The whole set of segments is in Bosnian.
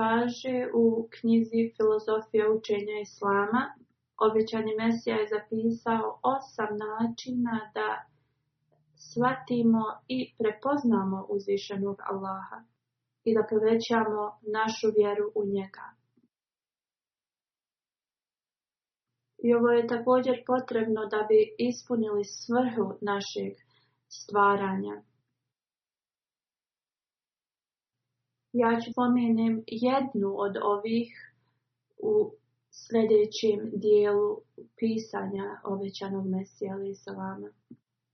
kaže u knjizi Filozofija učenja Islama, obećani Mesija je zapisao osam načina da shvatimo i prepoznamo uzvišenog Allaha i da povećamo našu vjeru u njega. I ovo je također potrebno da bi ispunili svrhu našeg stvaranja, Ja ću pomenem jednu od ovih u sljedećem dijelu pisanja obećanog Mesija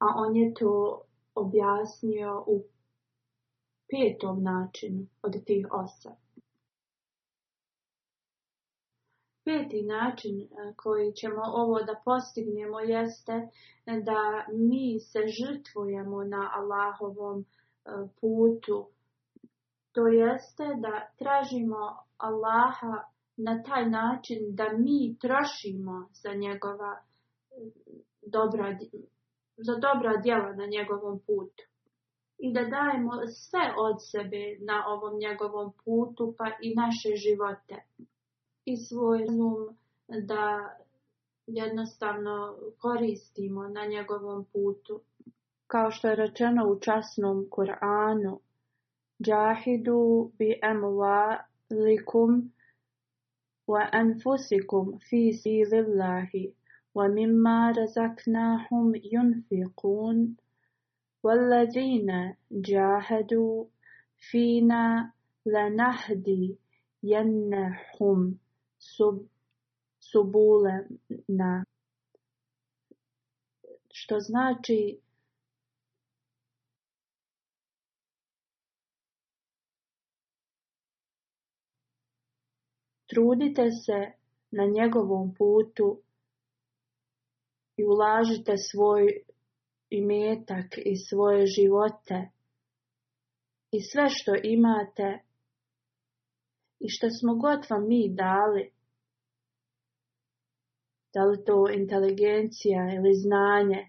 A on je to objasnio u petom načinu od tih osam. Peti način e, koji ćemo ovo da postignemo jeste da mi se žrtvujemo na Allahovom e, putu to jeste da tražimo Allaha na taj način da mi trošimo za njegova e, dobra, za dobra djela na njegovom putu. I da dajemo sve od sebe na ovom njegovom putu pa i naše živote. I svoj um da jednostavno koristimo na njegovom putu. Kao što je rečeno u časnom Koranu, جاهدوا بأموالكم وأنفسكم في سبيل الله ومما رزقناهم ينفقون والذين جاهدوا فينا لنهدينهم سبولنا. Što znači Trudite se na njegovom putu i ulažite svoj imetak i svoje živote i sve što imate i što smo god vam mi dali. Da li to inteligencija ili znanje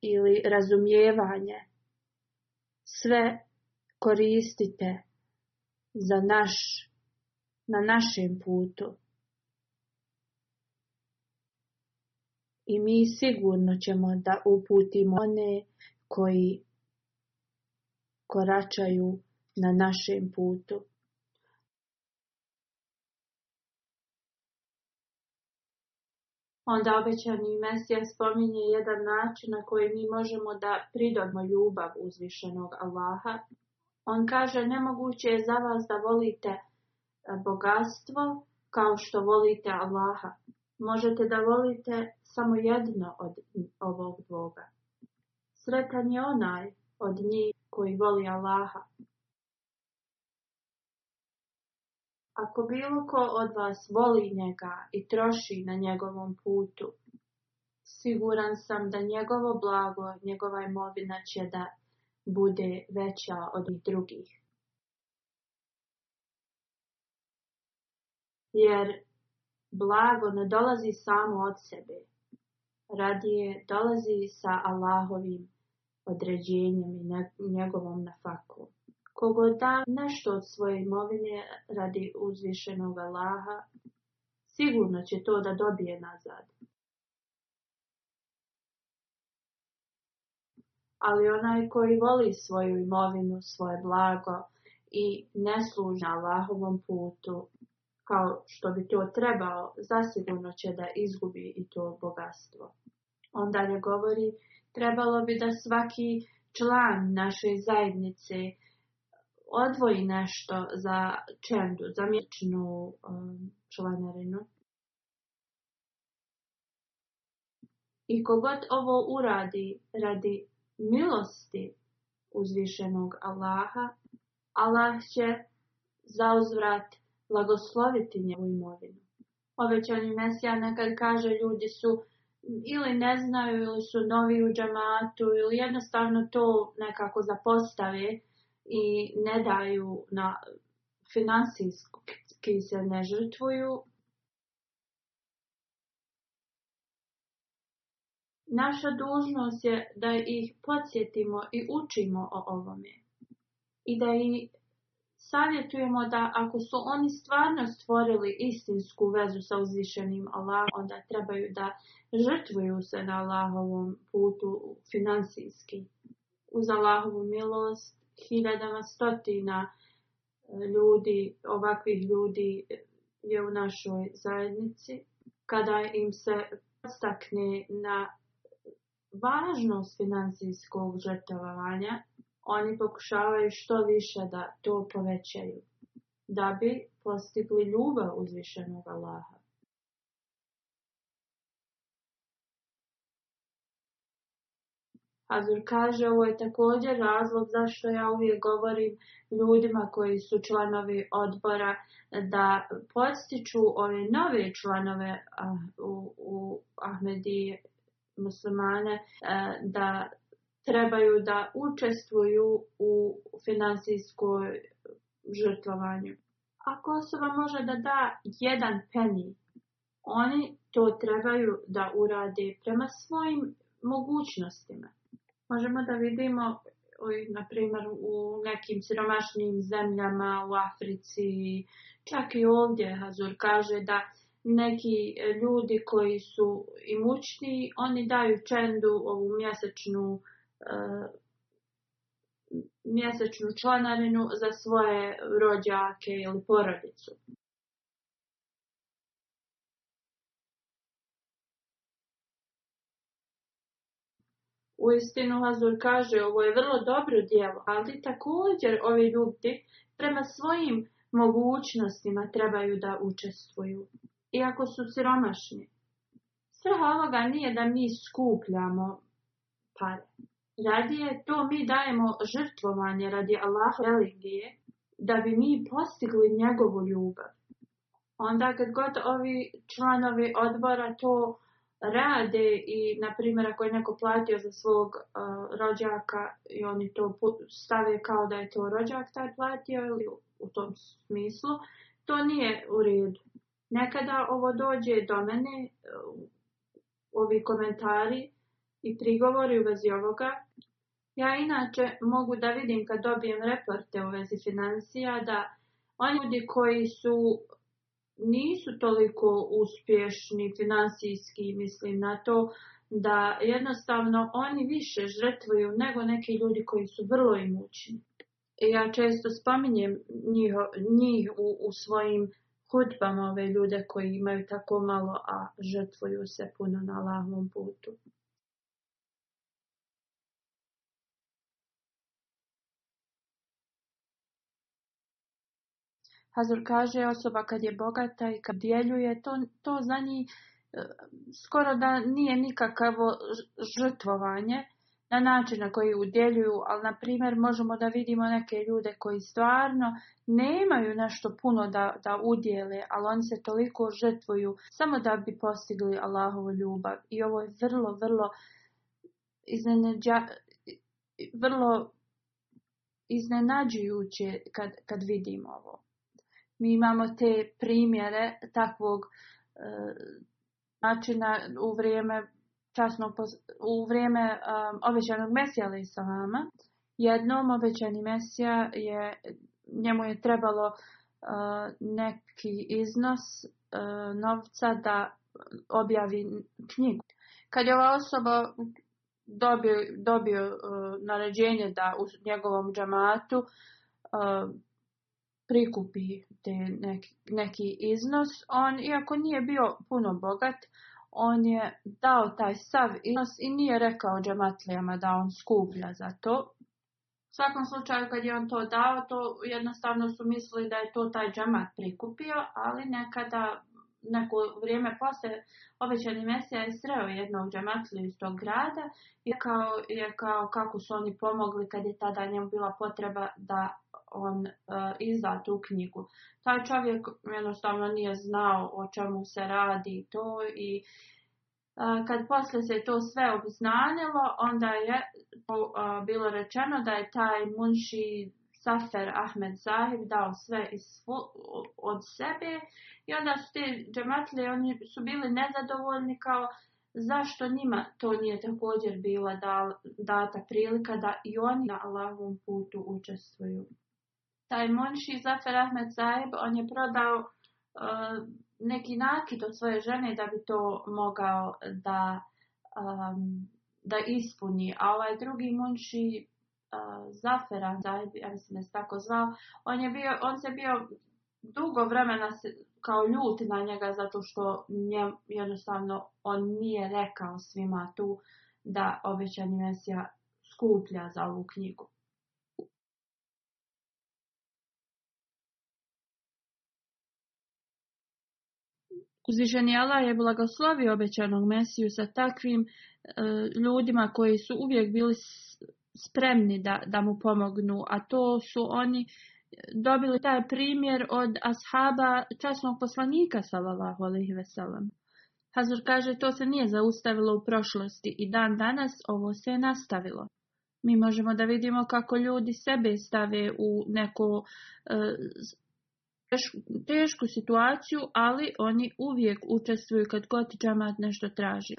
ili razumijevanje. Sve koristite za naš na našem putu. I mi sigurno ćemo da uputimo one koji koračaju na našem putu. Onda obećani Mesija spominje jedan način na koji mi možemo da pridobimo ljubav uzvišenog Allaha. On kaže, nemoguće je za vas da volite bogatstvo kao što volite Allaha. Možete da volite samo jedno od ovog dvoga. Sretan je onaj od njih koji voli Allaha. Ako bilo ko od vas voli njega i troši na njegovom putu, siguran sam da njegovo blago, njegova imovina će da bude veća od drugih. jer blago ne dolazi samo od sebe. je dolazi sa Allahovim određenjem i njegovom nafakom. Kogo da nešto od svoje imovine radi uzvišenog Allaha, sigurno će to da dobije nazad. Ali onaj koji voli svoju imovinu, svoje blago i ne služi na Allahovom putu, kao što bi to trebao, zasigurno će da izgubi i to bogatstvo. Onda ne govori, trebalo bi da svaki član naše zajednice odvoji nešto za čendu, za mječnu um, članarinu. I kogod ovo uradi radi milosti uzvišenog Allaha, Allah će zauzvrat blagosloviti u imovinu. Ovećani Mesija nekad kaže ljudi su ili ne znaju ili su novi u džamatu ili jednostavno to nekako zapostave i ne daju na finansijski se ne žrtvuju. Naša dužnost je da ih podsjetimo i učimo o ovome i da, ih Savjetujemo da ako su oni stvarno stvorili istinsku vezu sa uzvišenim Allahom, onda trebaju da žrtvuju se na Allahovom putu financijski. Uz Allahovu milost hiljadama stotina e, ljudi, ovakvih ljudi je u našoj zajednici. Kada im se postakne na važnost financijskog žrtvovanja, oni pokušavaju što više da to povećaju, da bi postigli ljubav uzvišenog Allaha. Azur kaže, ovo je također razlog zašto ja uvijek govorim ljudima koji su članovi odbora da postiču ove nove članove u, u Ahmedi muslimane da trebaju da učestvuju u financijskoj žrtvovanju. Ako osoba može da da jedan peni, oni to trebaju da urade prema svojim mogućnostima. Možemo da vidimo, na primjer, u nekim siromašnim zemljama, u Africi, čak i ovdje Hazur kaže da neki ljudi koji su imućni, oni daju čendu ovu mjesečnu E, mjesečnu članarinu za svoje rođake ili porodicu. U istinu Hazur kaže ovo je vrlo dobro dijelo, ali također ovi ljudi prema svojim mogućnostima trebaju da učestvuju, iako su siromašni. Svrha ovoga nije da mi skupljamo pare. Radije to mi dajemo žrtvovanje radi Allaha religije, da bi mi postigli njegovu ljubav. Onda kad god ovi članovi odbora to rade i, na primjer, ako je neko platio za svog uh, rođaka i oni to stave kao da je to rođak taj platio u tom smislu, to nije u redu. Nekada ovo dođe do mene, uh, ovi komentari i prigovori u vezi ovoga, ja inače mogu da vidim kad dobijem reporte u vezi financija da oni ljudi koji su nisu toliko uspješni financijski, mislim na to, da jednostavno oni više žrtvuju nego neki ljudi koji su vrlo imućni. Ja često spominjem njih, njih u, u svojim hudbama, ove ljude koji imaju tako malo, a žrtvuju se puno na lahvom putu. Hazur kaže osoba kad je bogata i kad djeljuje, to, to za njih e, skoro da nije nikakvo žrtvovanje na način na koji udjeljuju, ali na primjer možemo da vidimo neke ljude koji stvarno nemaju nešto puno da, da udjele, ali oni se toliko žrtvuju samo da bi postigli Allahovu ljubav. I ovo je vrlo, vrlo vrlo iznenađujuće kad, kad vidimo ovo. Mi imamo te primjere takvog e, načina u vrijeme časno u vrijeme e, obećanog Mesija ali vama, Jednom obećani Mesija je, njemu je trebalo e, neki iznos novca da objavi knjigu. Kad je ova osoba dobio, dobio naređenje da u njegovom džamatu prikupi te neki, neki iznos. On, iako nije bio puno bogat, on je dao taj sav iznos i nije rekao džematlijama da on skuplja za to. U svakom slučaju kad je on to dao, to jednostavno su mislili da je to taj džamat prikupio, ali nekada neko vrijeme poslije obećani Mesija je sreo jednog džamatliju iz tog grada i kao, je kao kako su oni pomogli kad je tada njemu bila potreba da on e, izda tu knjigu. Taj čovjek jednostavno nije znao o čemu se radi to i e, kad poslije se to sve obznanilo, onda je e, bilo rečeno da je taj munši Safer Ahmed Zahid dao sve iz od sebe i onda su te džematlije, oni su bili nezadovoljni kao zašto njima to nije također bila data prilika da i oni na Allahovom putu učestvuju. Taj monši Zafer Ahmed zaib on je prodao e, neki nakid od svoje žene da bi to mogao da, e, da ispuni, a ovaj drugi monši Zafera, ja mislim da se tako zvao, on, je bio, on se bio dugo vremena kao ljut na njega zato što nje, jednostavno on nije rekao svima tu da obećani Mesija skuplja za ovu knjigu. Uzvišeni Allah je blagoslovio obećanog Mesiju sa takvim e, ljudima koji su uvijek bili spremni da, da mu pomognu, a to su oni eh, dobili taj primjer od ashaba časnog poslanika sallallahu alaihi veselam. Hazur kaže to se nije zaustavilo u prošlosti i dan danas ovo se je nastavilo. Mi možemo da vidimo kako ljudi sebe stave u neku eh, tešku situaciju, ali oni uvijek učestvuju kad god džamat nešto traži.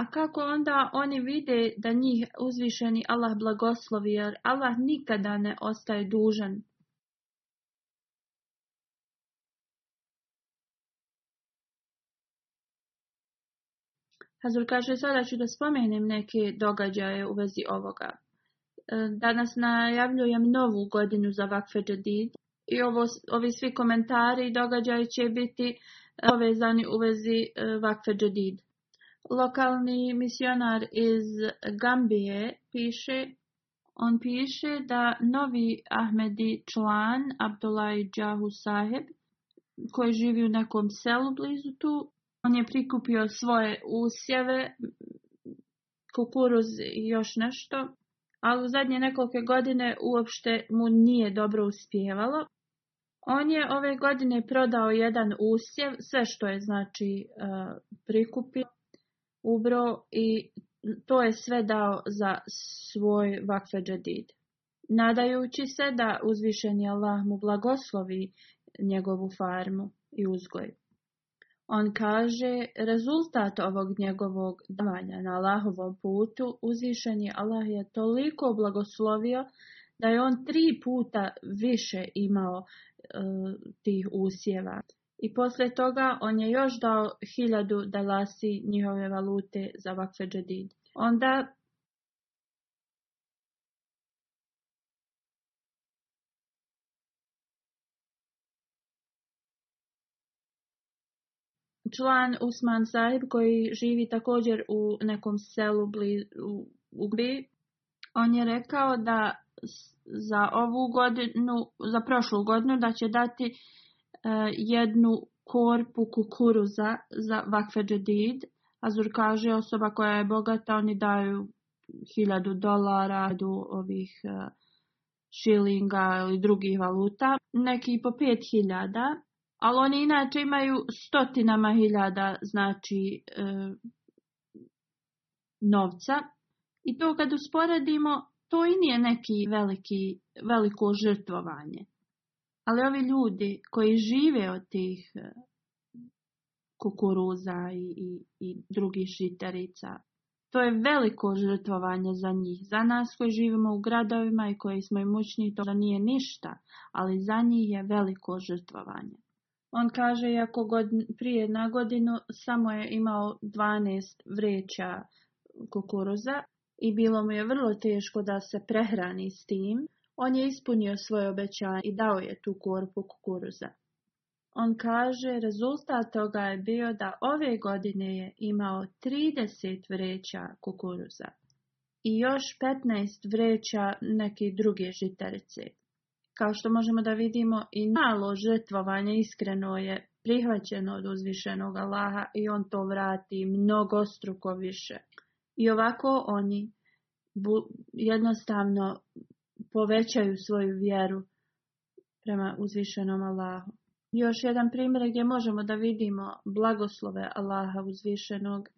A kako onda oni vide da njih uzvišeni Allah blagoslovi, jer Allah nikada ne ostaje dužan? Hazur kaže, sada ću da spomenem neke događaje u vezi ovoga. E, danas najavljujem novu godinu za Vakfe i ovo, ovi svi komentari i događaje će biti e, povezani u vezi e, Vakfe Jadid lokalni misionar iz Gambije piše, on piše da novi Ahmedi član Abdullah Jahu Saheb koji živi u nekom selu blizu tu, on je prikupio svoje usjeve, kukuruz i još nešto, ali u zadnje nekolike godine uopšte mu nije dobro uspjevalo. On je ove godine prodao jedan usjev, sve što je znači e, prikupio ubro i to je sve dao za svoj vakfe džedid. Nadajući se da uzvišeni Allah mu blagoslovi njegovu farmu i uzgoj. On kaže, rezultat ovog njegovog davanja na Allahovom putu, uzvišeni Allah je toliko blagoslovio da je on tri puta više imao e, tih usjeva. I poslije toga on je još dao hiljadu dalasi njihove valute za vakfe Onda član Usman Sahib koji živi također u nekom selu u, on je rekao da za ovu godinu, za prošlu godinu da će dati jednu korpu kukuruza za vakfe džedid. Azur kaže osoba koja je bogata oni daju hiljadu dolara do ovih e, šilinga ili drugih valuta. Neki po pet hiljada. Ali oni inače imaju stotinama hiljada znači e, novca. I to kad usporedimo, to i nije neki veliki, veliko žrtvovanje. Ali ovi ljudi koji žive od tih e, kukuruza i, i, i drugih žitarica, to je veliko žrtvovanje za njih. Za nas koji živimo u gradovima i koji smo imućni, to nije ništa, ali za njih je veliko žrtvovanje. On kaže, iako prije na godinu samo je imao 12 vreća kukuruza i bilo mu je vrlo teško da se prehrani s tim, on je ispunio svoje obećanje i dao je tu korpu kukuruza. On kaže, rezultat toga je bio da ove godine je imao 30 vreća kukuruza i još 15 vreća neke druge žitarice. Kao što možemo da vidimo, i malo žrtvovanje iskreno je prihvaćeno od uzvišenog Allaha i on to vrati struko više. I ovako oni jednostavno povećaju svoju vjeru prema uzvišenom Allahu. Još jedan primjer gdje možemo da vidimo blagoslove Allaha uzvišenog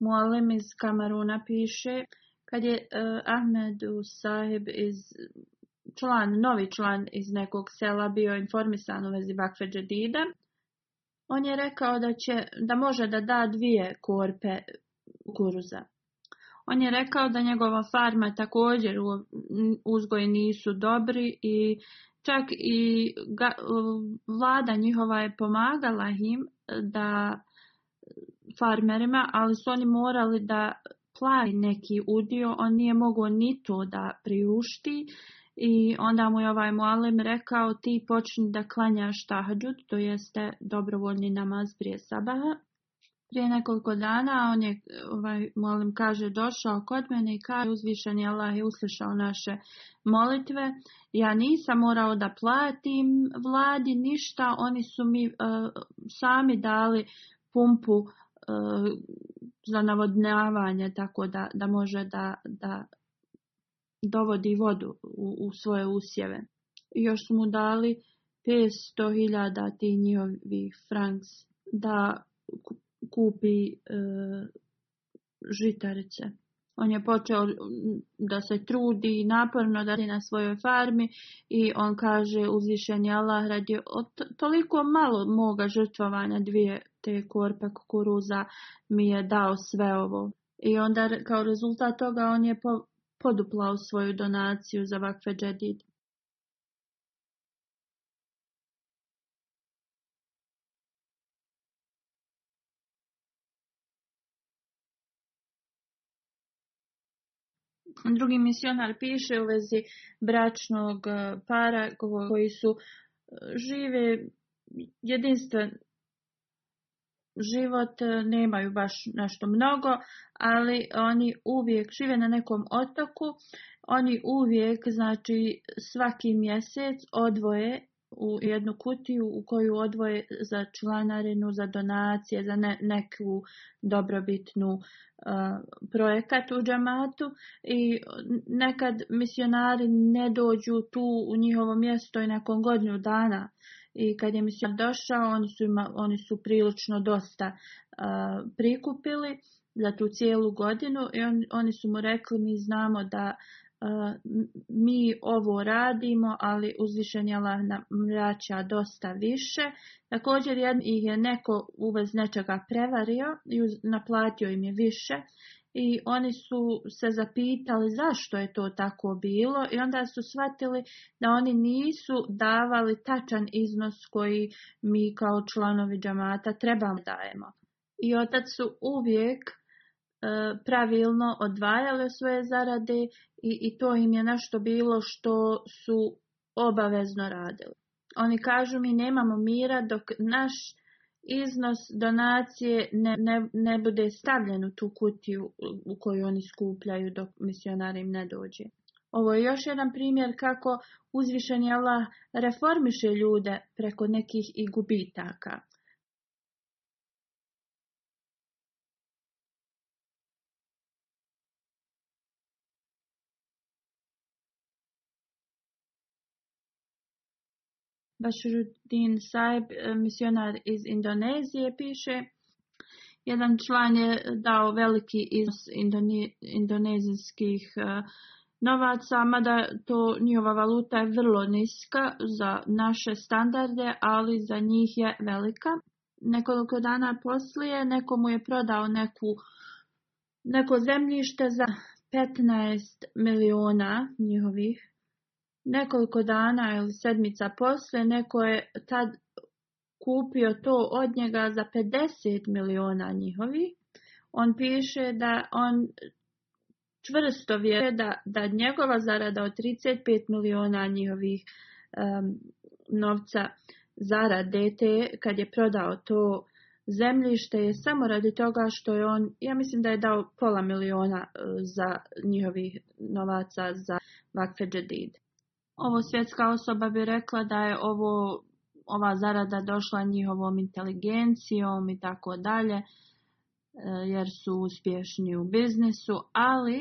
Mualim iz Kamaruna piše, kad je uh, eh, Ahmed Sahib iz član, novi član iz nekog sela bio informisan u vezi Bakfe Džedida, on je rekao da, će, da može da da dvije korpe kuruza. On je rekao da njegova farma također uzgoj nisu dobri i čak i vlada njihova je pomagala im da farmerima, ali su oni morali da plaj neki udio, on nije mogao ni to da priušti i onda mu je ovaj mualim rekao ti počni da klanjaš tahđut, to jeste dobrovoljni namaz prije sabaha. Prije nekoliko dana on je, ovaj, molim, kaže, došao kod mene i kaže, uzvišen je Allah je uslišao naše molitve. Ja nisam morao da platim vladi ništa, oni su mi eh, sami dali pumpu eh, za navodnjavanje, tako da, da može da, da dovodi vodu u, u svoje usjeve. Još su mu dali 500.000 tih njihovih franks da kupi e, žitarice. On je počeo da se trudi i naporno da na svojoj farmi i on kaže uzvišen je Allah radi od toliko malo moga žrtvovanja dvije te korpe kukuruza mi je dao sve ovo. I onda kao rezultat toga on je po, poduplao svoju donaciju za vakfe džedid. Drugi misionar piše u vezi bračnog eh, para koji su eh, žive jedinstven, život e, nemaju baš nešto mnogo, ali oni uvijek žive na nekom otoku, oni uvijek, znači svaki mjesec odvoje u jednu kutiju u koju odvoje za članarinu, za donacije, za neku dobrobitnu e, projekat u džamatu i nekad misionari ne dođu tu u njihovo mjesto i nakon godinu dana i kad je misija došao oni su, oni su prilično dosta prikupili za tu cijelu godinu i oni su mu rekli mi znamo da mi ovo radimo, ali uzvišenja dosta više. Također ih je neko uvez nečega prevario i naplatio im je više i oni su se zapitali zašto je to tako bilo i onda su shvatili da oni nisu davali tačan iznos koji mi kao članovi džamata trebamo dajemo. I otac su uvijek e, pravilno odvajali svoje zarade i, i to im je našto bilo što su obavezno radili. Oni kažu mi nemamo mira dok naš iznos donacije ne, ne, ne bude stavljen u tu kutiju u koju oni skupljaju dok misionar im ne dođe. Ovo je još jedan primjer kako uzvišeni Allah reformiše ljude preko nekih i gubitaka. Bašrudin Saib, e, misionar iz Indonezije, piše jedan član je dao veliki iznos indonezijskih e, novaca, mada to njihova valuta je vrlo niska za naše standarde, ali za njih je velika. Nekoliko dana poslije nekomu je prodao neku, neko zemljište za 15 miliona njihovih Nekoliko dana ili sedmica posle neko je tad kupio to od njega za 50 miliona njihovi. On piše da on čvrsto vjeruje da, da njegova zarada od 35 miliona njihovih um, novca zarade kad je prodao to zemljište je samo radi toga što je on, ja mislim da je dao pola miliona e, za njihovih novaca za vakfe ovo svjetska osoba bi rekla da je ovo ova zarada došla njihovom inteligencijom i tako dalje e, jer su uspješni u biznisu, ali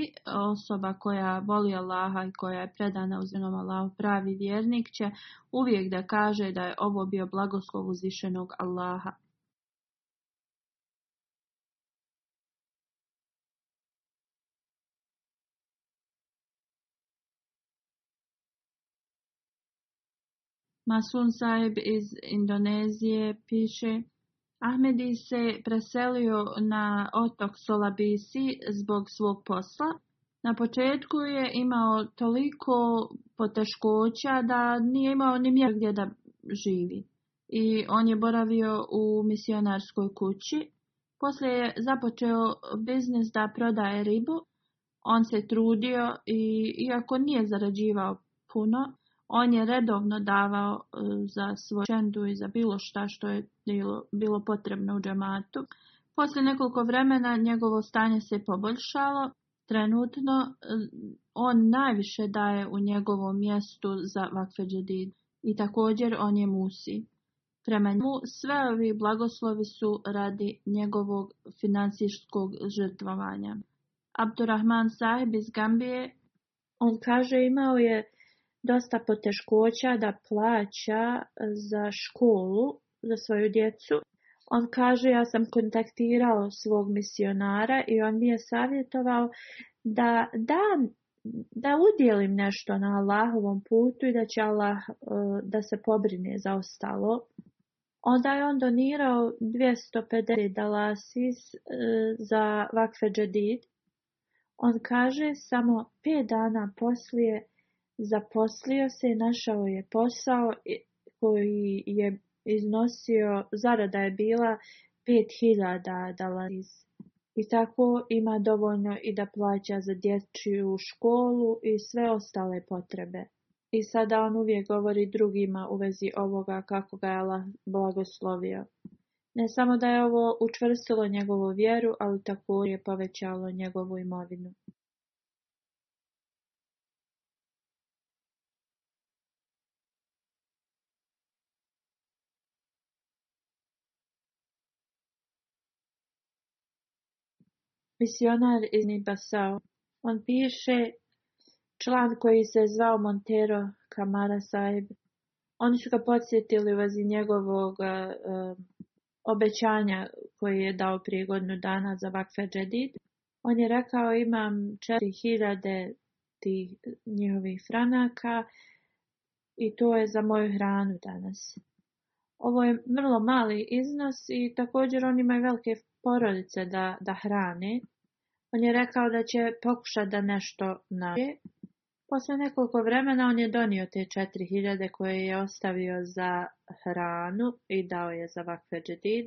osoba koja voli Allaha i koja je predana uzvinom Allahu pravi vjernik će uvijek da kaže da je ovo bio blagoslov uzvišenog Allaha. Masun Saeb iz Indonezije piše Ahmedi se preselio na otok Solabisi zbog svog posla. Na početku je imao toliko poteškoća da nije imao ni mjera gdje da živi. I on je boravio u misionarskoj kući. Poslije je započeo biznis da prodaje ribu. On se trudio i iako nije zarađivao puno, on je redovno davao e, za svoju čendu i za bilo šta što je bilo, bilo potrebno u džamatu. Poslije nekoliko vremena njegovo stanje se poboljšalo. Trenutno e, on najviše daje u njegovom mjestu za vakfeđedid i također on je musi. Prema njemu sve ovi blagoslovi su radi njegovog financijskog žrtvovanja. Abdurrahman Sahib iz Gambije, on kaže imao je dosta poteškoća da plaća za školu za svoju djecu. On kaže ja sam kontaktirao svog misionara i on mi je savjetovao da da da udjelim nešto na Allahovom putu i da će Allah e, da se pobrine za ostalo. Onda je on donirao 250 dalasis e, za vakfe džedid. On kaže samo 5 dana poslije Zaposlio se i našao je posao koji je iznosio, zarada je bila 5.000 hiljada I tako ima dovoljno i da plaća za dječju školu i sve ostale potrebe. I sada on uvijek govori drugima u vezi ovoga kako ga je blagoslovio. Ne samo da je ovo učvrstilo njegovu vjeru, ali tako je povećalo njegovu imovinu. misionar iz Nibasao. On piše član koji se zvao Montero Kamara Saib. Oni su ga podsjetili u njegovog e, e, obećanja koji je dao prije godinu dana za Vakfe Džedid. On je rekao imam 4000 tih njihovih franaka i to je za moju hranu danas. Ovo je vrlo mali iznos i također oni imaju velike porodice da, da hrane. On je rekao da će pokušati da nešto nađe. Posle nekoliko vremena on je donio te četiri hiljade koje je ostavio za hranu i dao je za Vakve džedid.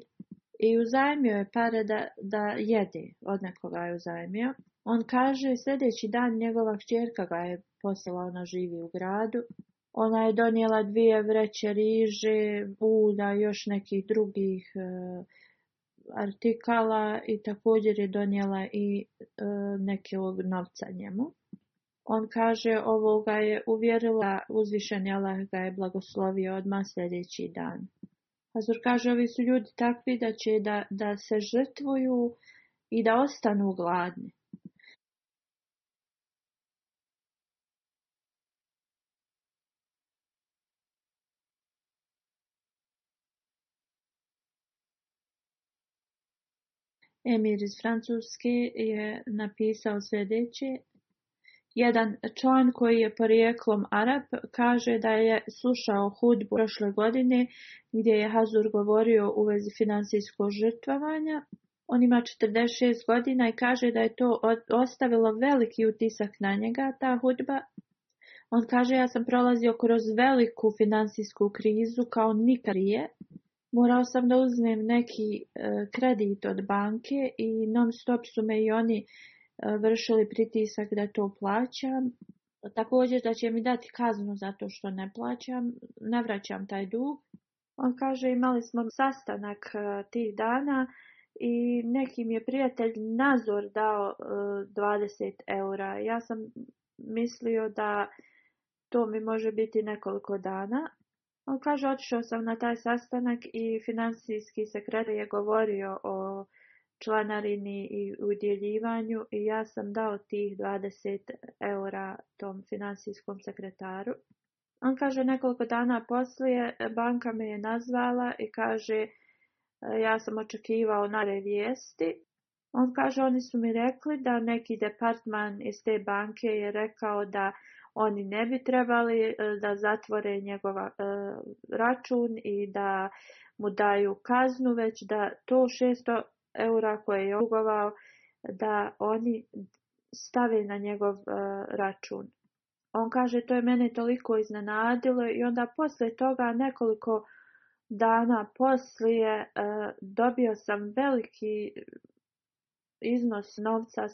I uzajmio je pare da, da jedi, od nekoga je uzajmio. On kaže sljedeći dan njegova kćerka ga je poslala, ona živi u gradu. Ona je donijela dvije vreće riže, i još nekih drugih e, artikala i također je donijela i e, neke novca njemu. On kaže ovoga je uvjerila, uzvišen Allah ga je blagoslovio odmah sljedeći dan. Azur kaže ovi su ljudi takvi da će da, da se žrtvuju i da ostanu gladni. Emir iz Francuske je napisao sljedeće. Jedan član koji je porijeklom Arab kaže da je slušao hudbu prošle godine gdje je Hazur govorio u vezi financijskog žrtvovanja. On ima 46 godina i kaže da je to ostavilo veliki utisak na njega, ta hudba. On kaže ja sam prolazio kroz veliku financijsku krizu kao nikad morao sam da uzmem neki e, kredit od banke i non stop su me i oni e, vršili pritisak da to plaćam. Također da će mi dati kaznu zato što ne plaćam, ne vraćam taj dug. On kaže imali smo sastanak e, tih dana i nekim je prijatelj nazor dao 20 eura. Ja sam mislio da to mi može biti nekoliko dana, on kaže, otišao sam na taj sastanak i financijski sekretar je govorio o članarini i udjeljivanju i ja sam dao tih 20 eura tom financijskom sekretaru. On kaže nekoliko dana poslije banka me je nazvala i kaže ja sam očekivao nare vijesti. On kaže oni su mi rekli da neki departman iz te banke je rekao da oni ne bi trebali e, da zatvore njegov e, račun i da mu daju kaznu, već da to 600 eura koje je dugovao da oni stave na njegov e, račun. On kaže to je mene toliko iznenadilo i onda poslije toga nekoliko dana poslije dobio sam veliki iznos novca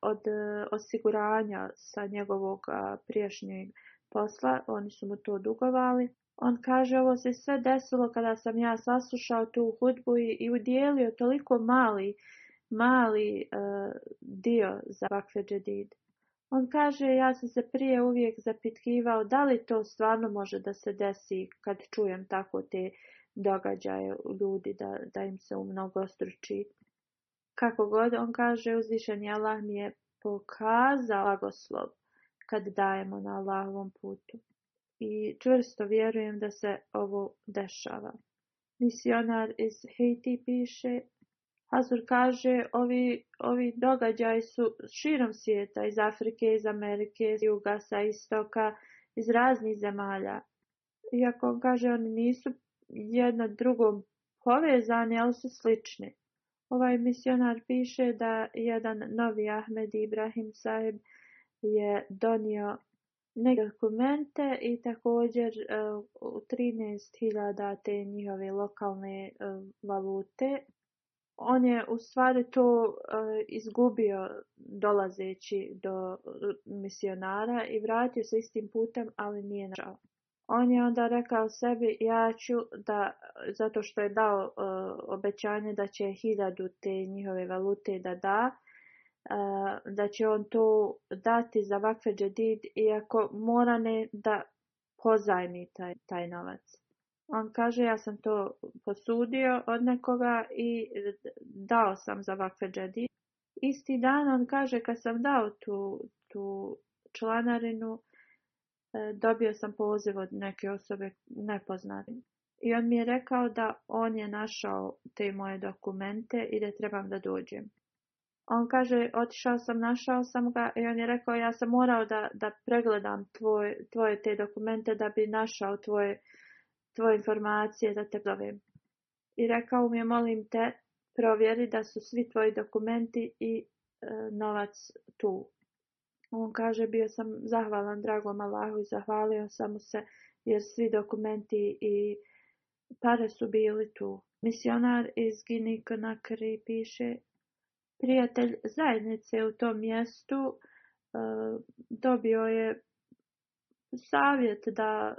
od e, osiguranja sa njegovog priješnjeg posla, oni su mu to dugovali. On kaže ovo se sve desilo kada sam ja saslušao tu hudbu i, i toliko mali, mali e, dio za Bakve džedid. On kaže ja sam se prije uvijek zapitkivao da li to stvarno može da se desi kad čujem tako te događaje ljudi da, da im se umnogostruči kako god on kaže, uzvišeni Allah mi je pokazao blagoslov kad dajemo na Allahovom putu. I čvrsto vjerujem da se ovo dešava. Misionar iz Haiti piše, Hazur kaže, ovi, ovi događaji su širom svijeta, iz Afrike, iz Amerike, iz juga, sa istoka, iz raznih zemalja. Iako on kaže, oni nisu jedno drugom povezani, ali su slični. Ovaj misionar piše da jedan novi Ahmed Ibrahim Sahib je donio neke dokumente i također e, uh, 13.000 te njihove lokalne e, valute. On je u stvari to e, izgubio dolazeći do misionara i vratio se istim putem, ali nije našao. On je onda rekao sebi, ja ću da, zato što je dao e, obećanje da će hiljadu te njihove valute da da, e, da će on to dati za vakfe džedid, iako mora ne da pozajmi taj, taj novac. On kaže, ja sam to posudio od nekoga i dao sam za vakfe džedid. Isti dan on kaže, kad sam dao tu, tu članarinu, E, dobio sam poziv od neke osobe nepoznate. I on mi je rekao da on je našao te moje dokumente i da trebam da dođem. On kaže, otišao sam, našao sam ga i on je rekao, ja sam morao da, da pregledam tvoj, tvoje te dokumente da bi našao tvoje, tvoje informacije da te dovem. I rekao mi je, molim te, provjeri da su svi tvoji dokumenti i e, novac tu. On kaže, bio sam zahvalan dragom Allahu i zahvalio sam se jer svi dokumenti i pare su bili tu. Misionar iz Kri piše, prijatelj zajednice u tom mjestu e, dobio je savjet da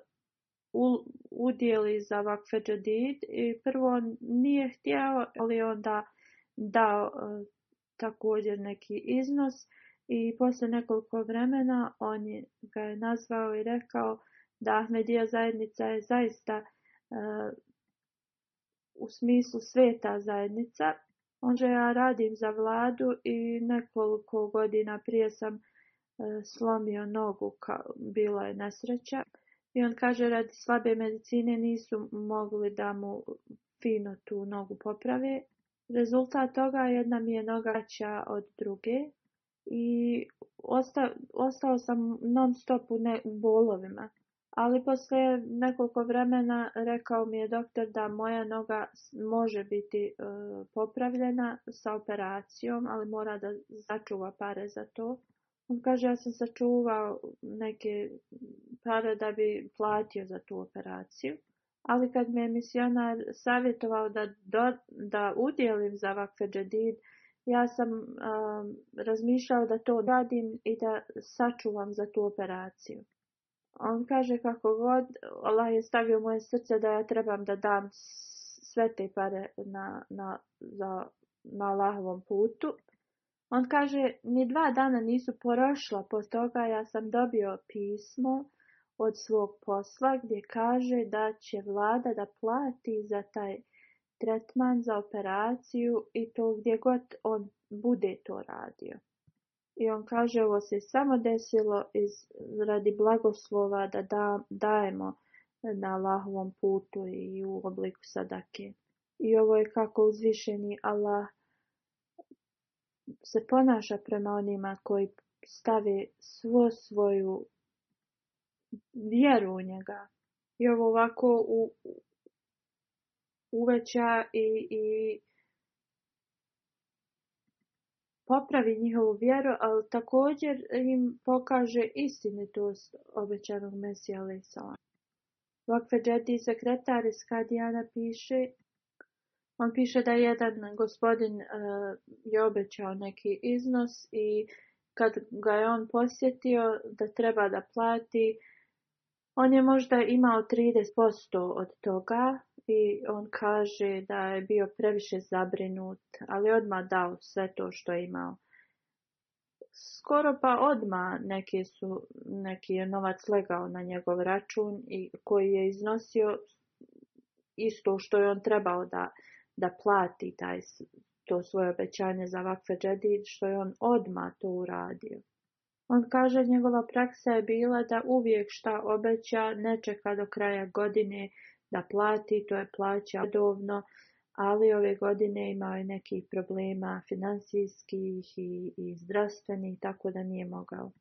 udjeli za vakfeđadid i prvo nije htjeo, ali onda dao e, također neki iznos i poslije nekoliko vremena on ga je nazvao i rekao da Ahmedija zajednica je zaista e, u smislu sveta zajednica. Onda ja radim za vladu i nekoliko godina prije sam e, slomio nogu, kao, bila je nesreća. I on kaže radi slabe medicine nisu mogli da mu fino tu nogu poprave. Rezultat toga jedna mi je nogaća od druge i ostao, ostao sam non stop u, ne, bolovima. Ali poslije nekoliko vremena rekao mi je doktor da moja noga može biti e, popravljena sa operacijom, ali mora da začuva pare za to. On kaže ja sam sačuvao neke pare da bi platio za tu operaciju. Ali kad mi je misionar savjetovao da, do, da udjelim za vakfeđedid ja sam um, razmišljao da to radim i da sačuvam za tu operaciju. On kaže kako god, Allah je stavio moje srce da ja trebam da dam sve te pare na, na, za, na Allahovom putu. On kaže, ni dva dana nisu porošla po toga ja sam dobio pismo od svog posla gdje kaže da će vlada da plati za taj tretman za operaciju i to gdje god on bude to radio. I on kaže ovo se samo desilo iz, radi blagoslova da, da dajemo na Allahovom putu i u obliku sadake. I ovo je kako uzvišeni Allah se ponaša prema onima koji stave svo svoju vjeru u njega. I ovo ovako u, uveća i, i popravi njihovu vjeru, ali također im pokaže istinitost obećanog Mesija Alejsala. Džeti sekretar iz Kadijana piše, on piše da jedan gospodin e, je obećao neki iznos i kad ga je on posjetio da treba da plati, on je možda imao 30% od toga i on kaže da je bio previše zabrinut, ali odmah dao sve to što je imao. Skoro pa odma neki, su, neki je novac legao na njegov račun i koji je iznosio isto što je on trebao da, da plati taj, to svoje obećanje za vakfe džedid, što je on odma to uradio. On kaže njegova praksa je bila da uvijek šta obeća ne čeka do kraja godine da plati, to je plaća redovno, ali ove godine imao je nekih problema financijskih i, i zdravstvenih, tako da nije mogao.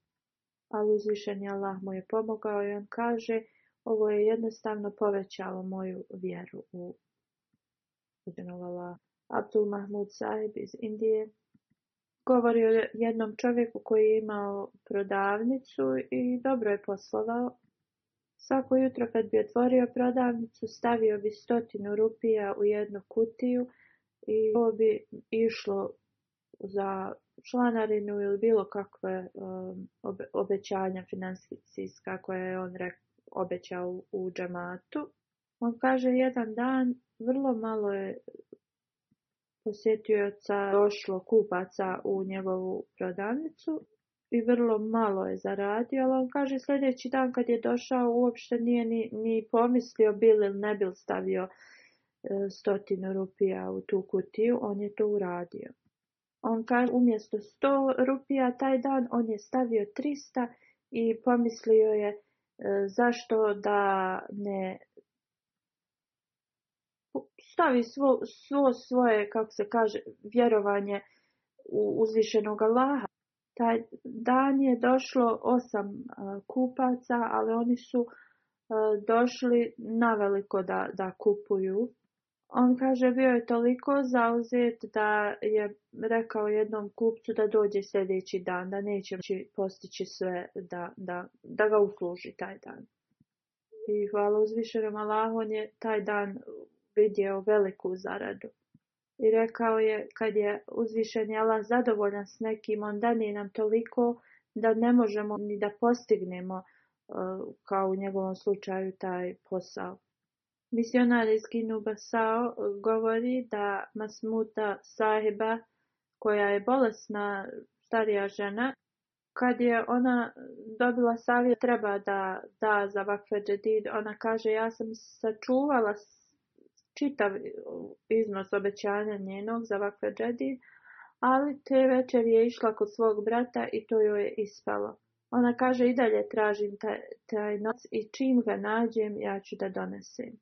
Ali uzvišen je Allah mu je pomogao i on kaže, ovo je jednostavno povećalo moju vjeru u Abdul Mahmud Sahib iz Indije govori o jednom čovjeku koji je imao prodavnicu i dobro je poslovao. Svako jutro kad bi otvorio prodavnicu stavio bi stotinu rupija u jednu kutiju i to bi išlo za članarinu ili bilo kakve um, obećanja financijska koje je on rekao obećao u, u džamatu. On kaže jedan dan vrlo malo je posjetioca došlo kupaca u njegovu prodavnicu i vrlo malo je zaradio, ali on kaže sljedeći dan kad je došao uopšte nije ni, ni pomislio bil ili ne bil stavio e, stotinu rupija u tu kutiju, on je to uradio. On kaže umjesto 100 rupija taj dan on je stavio 300 i pomislio je e, zašto da ne stavi svo, svoje, kako se kaže, vjerovanje u uzvišenog Allaha. Taj dan je došlo osam kupaca, ali oni su došli veliko da, da kupuju. On kaže, bio je toliko zauzet da je rekao jednom kupcu da dođe sljedeći dan, da neće postići sve, da, da, da ga usluži taj dan. I hvala uzvišenom Allahu, je taj dan vidio veliku zaradu. I rekao je, kad je uzvišen jela zadovoljan s nekim, on dani nam toliko da ne možemo ni da postignemo, e, kao u njegovom slučaju, taj posao. Misionar iz Basao govori da Masmuta sahiba, koja je bolesna starija žena, kad je ona dobila savjet treba da da za vakfe ona kaže ja sam sačuvala čitav uh, iznos obećanja njenog za džedi, ali te večer je išla kod svog brata i to joj je ispalo. Ona kaže i dalje tražim taj, taj noc i čim ga nađem ja ću da donesem.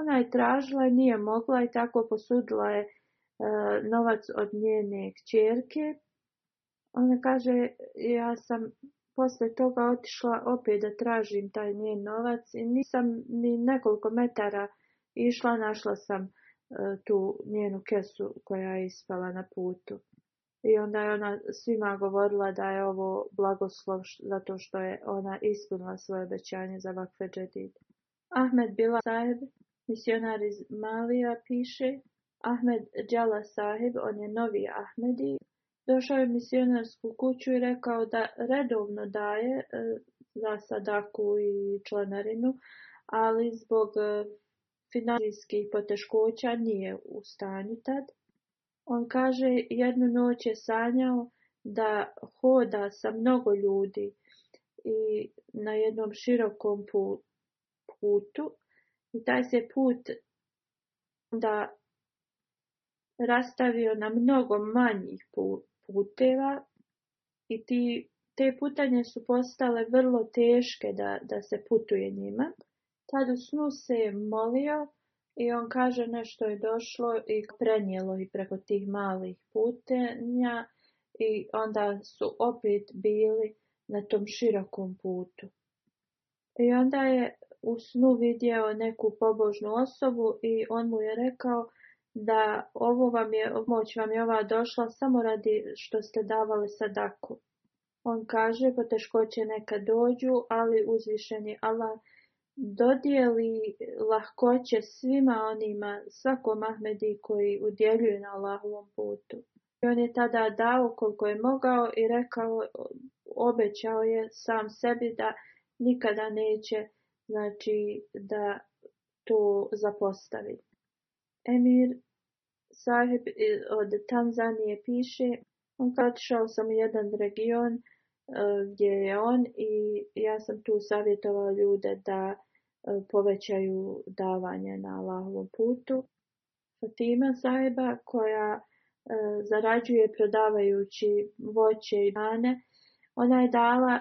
Ona je tražila nije mogla i tako posudila je uh, novac od njene kćerke. Ona kaže ja sam posle toga otišla opet da tražim taj njen novac i nisam ni nekoliko metara išla, našla sam e, tu njenu kesu koja je ispala na putu. I onda je ona svima govorila da je ovo blagoslov zato što je ona ispunila svoje obećanje za Vakve džedid. Ahmed Bila Saheb, misionar iz Malija, piše Ahmed Đala Saheb, on je novi Ahmedi. Došao je misionarsku kuću i rekao da redovno daje e, za sadaku i članarinu, ali zbog e, financijskih poteškoća nije u stanju tad. On kaže, jednu noć je sanjao da hoda sa mnogo ljudi i na jednom širokom putu i taj se put da rastavio na mnogo manjih puteva i te putanje su postale vrlo teške da, da se putuje njima. Tad u snu se molio i on kaže nešto je došlo i prenijelo i preko tih malih putenja i onda su opet bili na tom širokom putu. I onda je u snu vidio neku pobožnu osobu i on mu je rekao da ovo vam je, moć vam je ova došla samo radi što ste davali sadaku. On kaže, poteškoće neka dođu, ali uzvišeni Allah dodijeli lahkoće svima onima, svakom Ahmedi koji udjeljuju na Allahovom putu. I on je tada dao koliko je mogao i rekao, obećao je sam sebi da nikada neće, znači da to zapostavi. Emir sahib eh, od Tanzanije piše, on kad sam u jedan region, E, gdje je on i ja sam tu savjetovala ljude da e, povećaju davanje na Allahovom putu. Fatima sajba koja e, zarađuje prodavajući voće i dane, ona je dala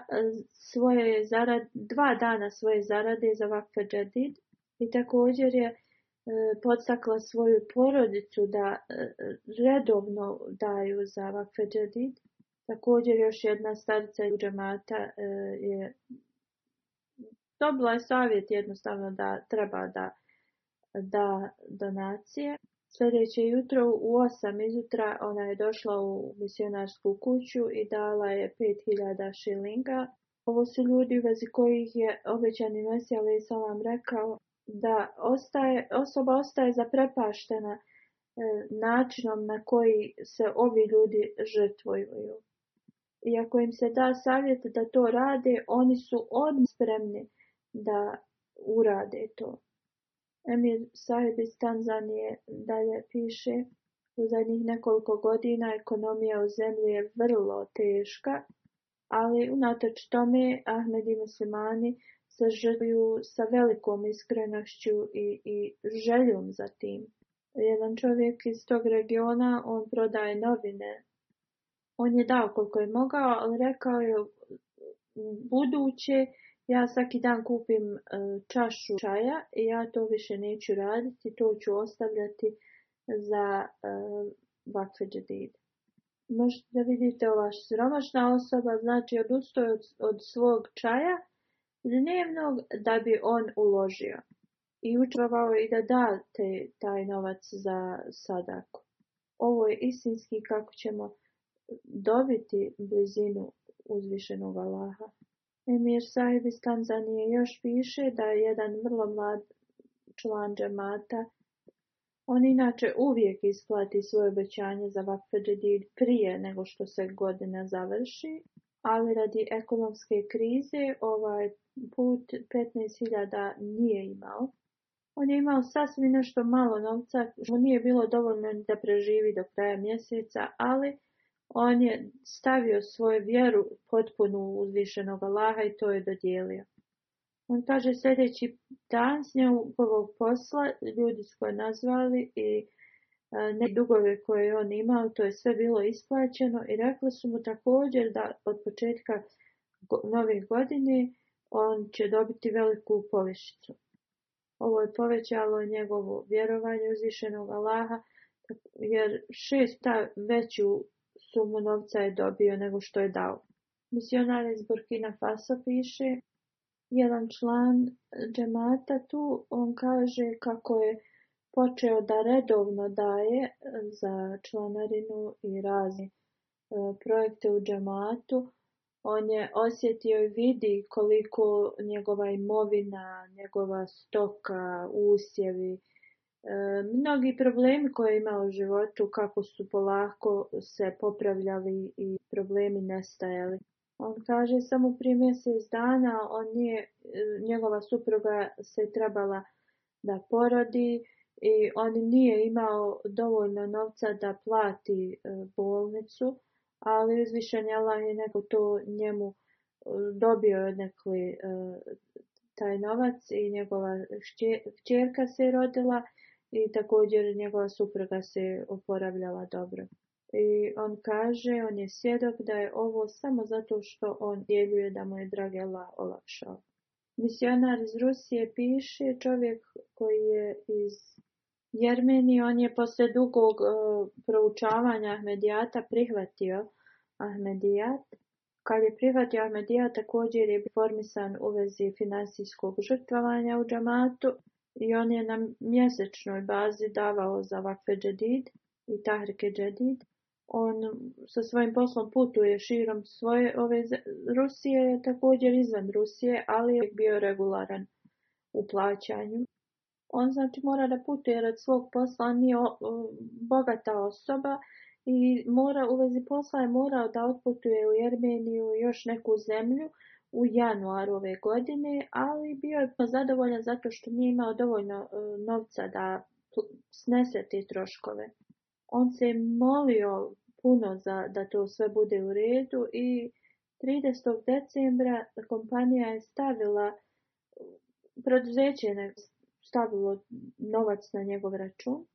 svoje zarade, dva dana svoje zarade za Vakfa i također je podstakla svoju porodicu da redovno daju za Vakfa Također još jedna starica iz džemata e, je dobila savjet jednostavno da treba da da donacije. Sljedeće jutro u 8 izutra ona je došla u misionarsku kuću i dala je 5000 šilinga. Ovo su ljudi u vezi kojih je obećani Mesija Ali Salam rekao da osoba ostaje zaprepaštena e, načinom na koji se ovi ljudi žrtvojuju i ako im se da savjet da to rade, oni su odmah spremni da urade to. Emir Sahib iz Tanzanije dalje piše, u zadnjih nekoliko godina ekonomija u zemlji je vrlo teška, ali unatoč tome i muslimani se želju sa velikom iskrenošću i, i željom za tim. Jedan čovjek iz tog regiona, on prodaje novine on je dao koliko je mogao, ali rekao je mm, buduće, ja svaki dan kupim e, čašu čaja i ja to više neću raditi, to ću ostavljati za e, vakfe džedide. Možete da vidite ova sromašna osoba, znači odustoje od, svog čaja dnevnog da bi on uložio. I učavao i da da taj novac za sadaku. Ovo je istinski kako ćemo dobiti blizinu uzvišenog Allaha. Emir Sahib iz Tanzanije još piše da je jedan vrlo mlad član džemata. On inače uvijek isplati svoje obećanje za Vafedžedid prije nego što se godina završi, ali radi ekonomske krize ovaj put 15.000 nije imao. On je imao sasvim nešto malo novca, što nije bilo dovoljno da preživi do kraja mjeseca, ali on je stavio svoju vjeru potpunu uzvišenog Allaha i to je dodijelio. On kaže sljedeći dan s njegovog posla, ljudi su koje nazvali i e, ne dugove koje je on imao, to je sve bilo isplaćeno i rekli su mu također da od početka nove godine on će dobiti veliku povišicu. Ovo je povećalo njegovo vjerovanje uzvišenog Allaha jer šest veću sumu novca je dobio nego što je dao. Misionar iz Burkina Faso piše, jedan član džemata tu, on kaže kako je počeo da redovno daje za članarinu i razne e, projekte u džematu. On je osjetio i vidi koliko njegova imovina, njegova stoka, usjevi, E, mnogi problemi koje je imao u životu, kako su polako se popravljali i problemi nestajali. On kaže samo prije mjesec dana on e, njegova supruga se trebala da porodi i on nije imao dovoljno novca da plati e, bolnicu, ali uzvišen je neko to njemu dobio nekli taj novac i njegova kćerka se rodila i također njegova supruga se oporavljala dobro. I on kaže, on je svjedok da je ovo samo zato što on djeljuje da mu je dragi Allah olakšao. Misionar iz Rusije piše, čovjek koji je iz Jermenije, on je poslije dugog e, proučavanja Ahmedijata prihvatio Ahmedijat. Kad je prihvatio Ahmedijat također je formisan u vezi financijskog žrtvovanja u džamatu i on je na mjesečnoj bazi davao za vakfe džedid i tahrike džedid. On sa svojim poslom putuje širom svoje ove Rusije je također izvan Rusije, ali je bio regularan u plaćanju. On znači mora da putuje rad svog posla on nije bogata osoba i mora u vezi posla je morao da otputuje u Jermeniju još neku zemlju u januaru ove godine, ali bio je pozadovoljan pa zato što nije imao dovoljno e, novca da snese te troškove. On se je molio puno za, da to sve bude u redu i 30. decembra kompanija je stavila, produzeće je stavilo novac na njegov račun.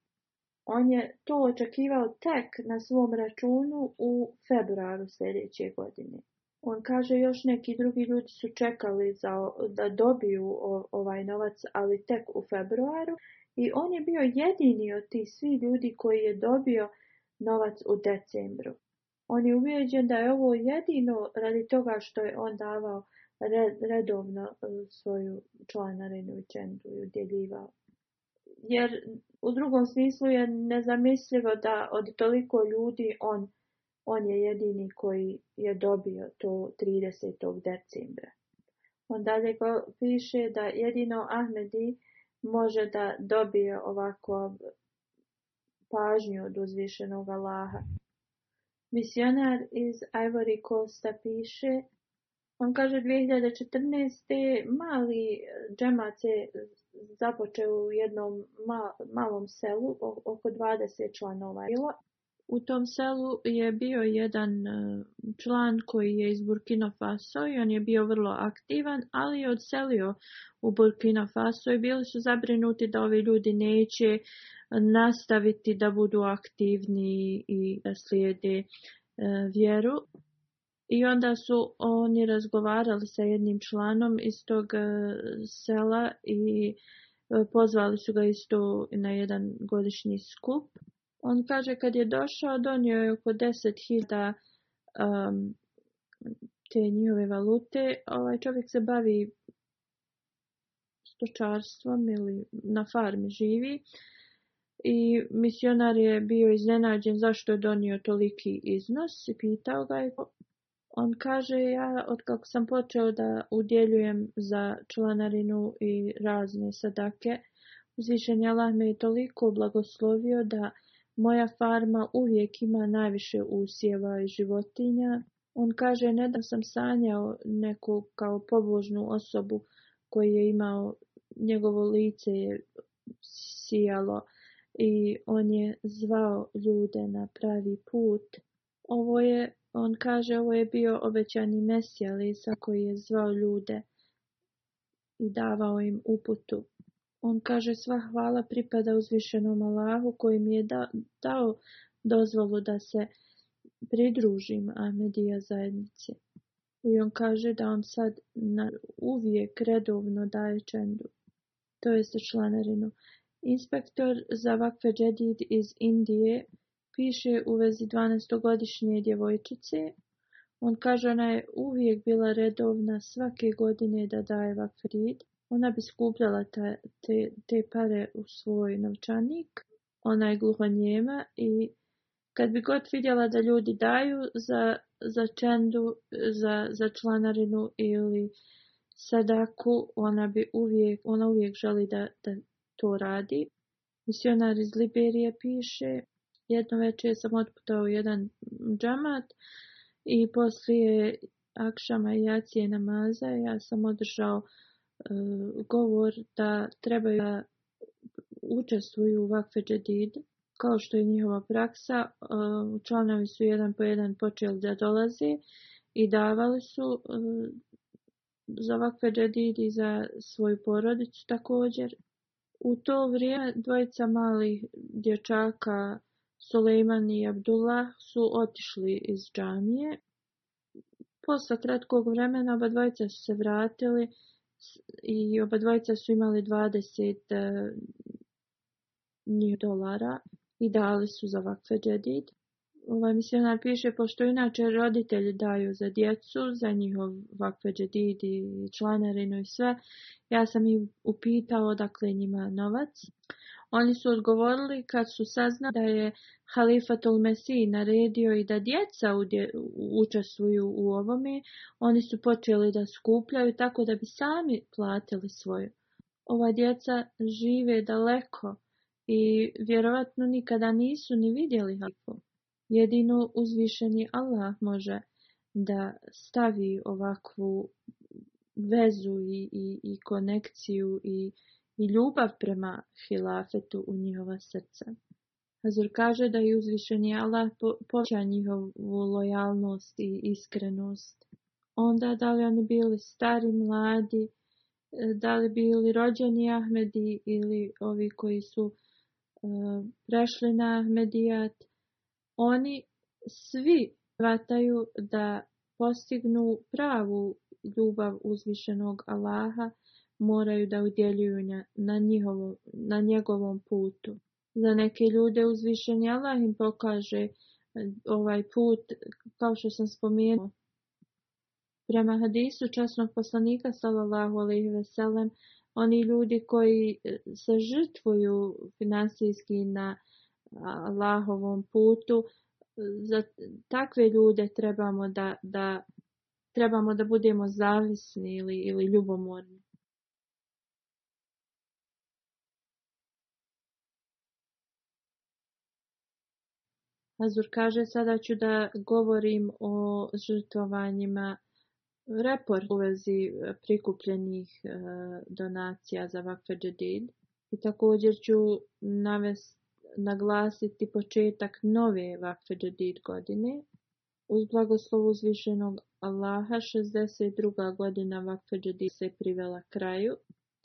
On je to očekivao tek na svom računu u februaru sljedeće godine. On kaže još neki drugi ljudi su čekali za, da dobiju ovaj novac, ali tek u februaru. I on je bio jedini od tih svih ljudi koji je dobio novac u decembru. On je uvjeđen da je ovo jedino radi toga što je on davao redovno e, svoju članarinu i čendu i udjeljivao. Jer u drugom smislu je nezamislivo da od toliko ljudi on on je jedini koji je dobio to 30. decembra. On dalje piše da jedino Ahmedi može da dobije ovako pažnju od uzvišenog Allaha. Misionar iz Ivory Costa piše, on kaže 2014. mali džemac je započeo u jednom malom selu, oko 20 članova u tom selu je bio jedan e, član koji je iz Burkina Faso i on je bio vrlo aktivan, ali je odselio u Burkina Faso i bili su zabrinuti da ovi ljudi neće nastaviti da budu aktivni i da slijede e, vjeru. I onda su oni razgovarali sa jednim članom iz tog e, sela i pozvali su ga isto na jedan godišnji skup. On kaže kad je došao donio je oko 10.000 um, te njihove valute. Ovaj čovjek se bavi stočarstvom ili na farmi živi. I misionar je bio iznenađen zašto je donio toliki iznos i pitao ga je. On kaže ja od kako sam počeo da udjeljujem za članarinu i razne sadake, uzvišenja lahme me je toliko blagoslovio da moja farma uvijek ima najviše usjeva i životinja. On kaže, ne da sam sanjao neku kao pobožnu osobu koji je imao, njegovo lice je sijalo i on je zvao ljude na pravi put. Ovo je, on kaže, ovo je bio obećani mesija Lisa koji je zvao ljude i davao im uputu. On kaže sva hvala pripada uzvišenom Allahu koji mi je dao dozvolu da se pridružim Ahmedija zajednici. I on kaže da on sad na, uvijek redovno daje čendu, to jest članarinu. Inspektor za Vakfe Džedid iz Indije piše u vezi 12-godišnje djevojčice. On kaže ona je uvijek bila redovna svake godine da daje džedid. Ona bi skupljala te, te, pare u svoj novčanik, ona je njema i kad bi god vidjela da ljudi daju za, za čendu, za, za članarinu ili sadaku, ona bi uvijek, ona uvijek želi da, da to radi. Misionar iz Liberije piše, jedno večer sam otputao jedan džamat i poslije Akšama i Jacije namaza ja sam održao E, govor da trebaju da učestvuju u vakfe kao što je njihova praksa. E, članovi su jedan po jedan počeli da dolazi i davali su e, za vakfe džedid i za svoju porodicu također. U to vrijeme dvojica malih dječaka Sulejman i Abdullah su otišli iz džamije. Posle kratkog vremena oba dvojica su se vratili i oba dvojica su imali 20 e, njih dolara i dali su za vakfe džedid. Ovaj misionar piše, pošto inače roditelji daju za djecu, za njihov vakfe i članarinu i sve, ja sam ih upitao odakle njima novac. Oni su odgovorili kad su saznali da je halifatul Mesih naredio i da djeca učestvuju u ovome, oni su počeli da skupljaju tako da bi sami platili svoju. Ova djeca žive daleko i vjerojatno nikada nisu ni vidjeli Halifu. Jedino uzvišeni Allah može da stavi ovakvu vezu i, i konekciju i i ljubav prema hilafetu u njihova srca. Hazur kaže da je uzvišeni Allah poveća njihovu lojalnost i iskrenost. Onda da li oni bili stari, mladi, e, da li bili rođeni Ahmedi ili ovi koji su e, prešli na Ahmedijat, oni svi shvataju da postignu pravu ljubav uzvišenog Allaha moraju da udjeljuju na, na njegovom putu. Za neke ljude uzvišenje Allah im pokaže eh, ovaj put, kao što sam spomenuo. Prema hadisu časnog poslanika sallallahu alaihi veselem, oni ljudi koji eh, se žrtvuju financijski na eh, Allahovom putu, za takve ljude trebamo da, da, trebamo da budemo zavisni ili, ili ljubomorni. Azur kaže, sada ću da govorim o žrtvovanjima report u vezi e, prikupljenih e, donacija za Vakfe I također ću navest, naglasiti početak nove Vakfe godine. Uz blagoslov uzvišenog Allaha 62. godina Vakfe Džedid se privela kraju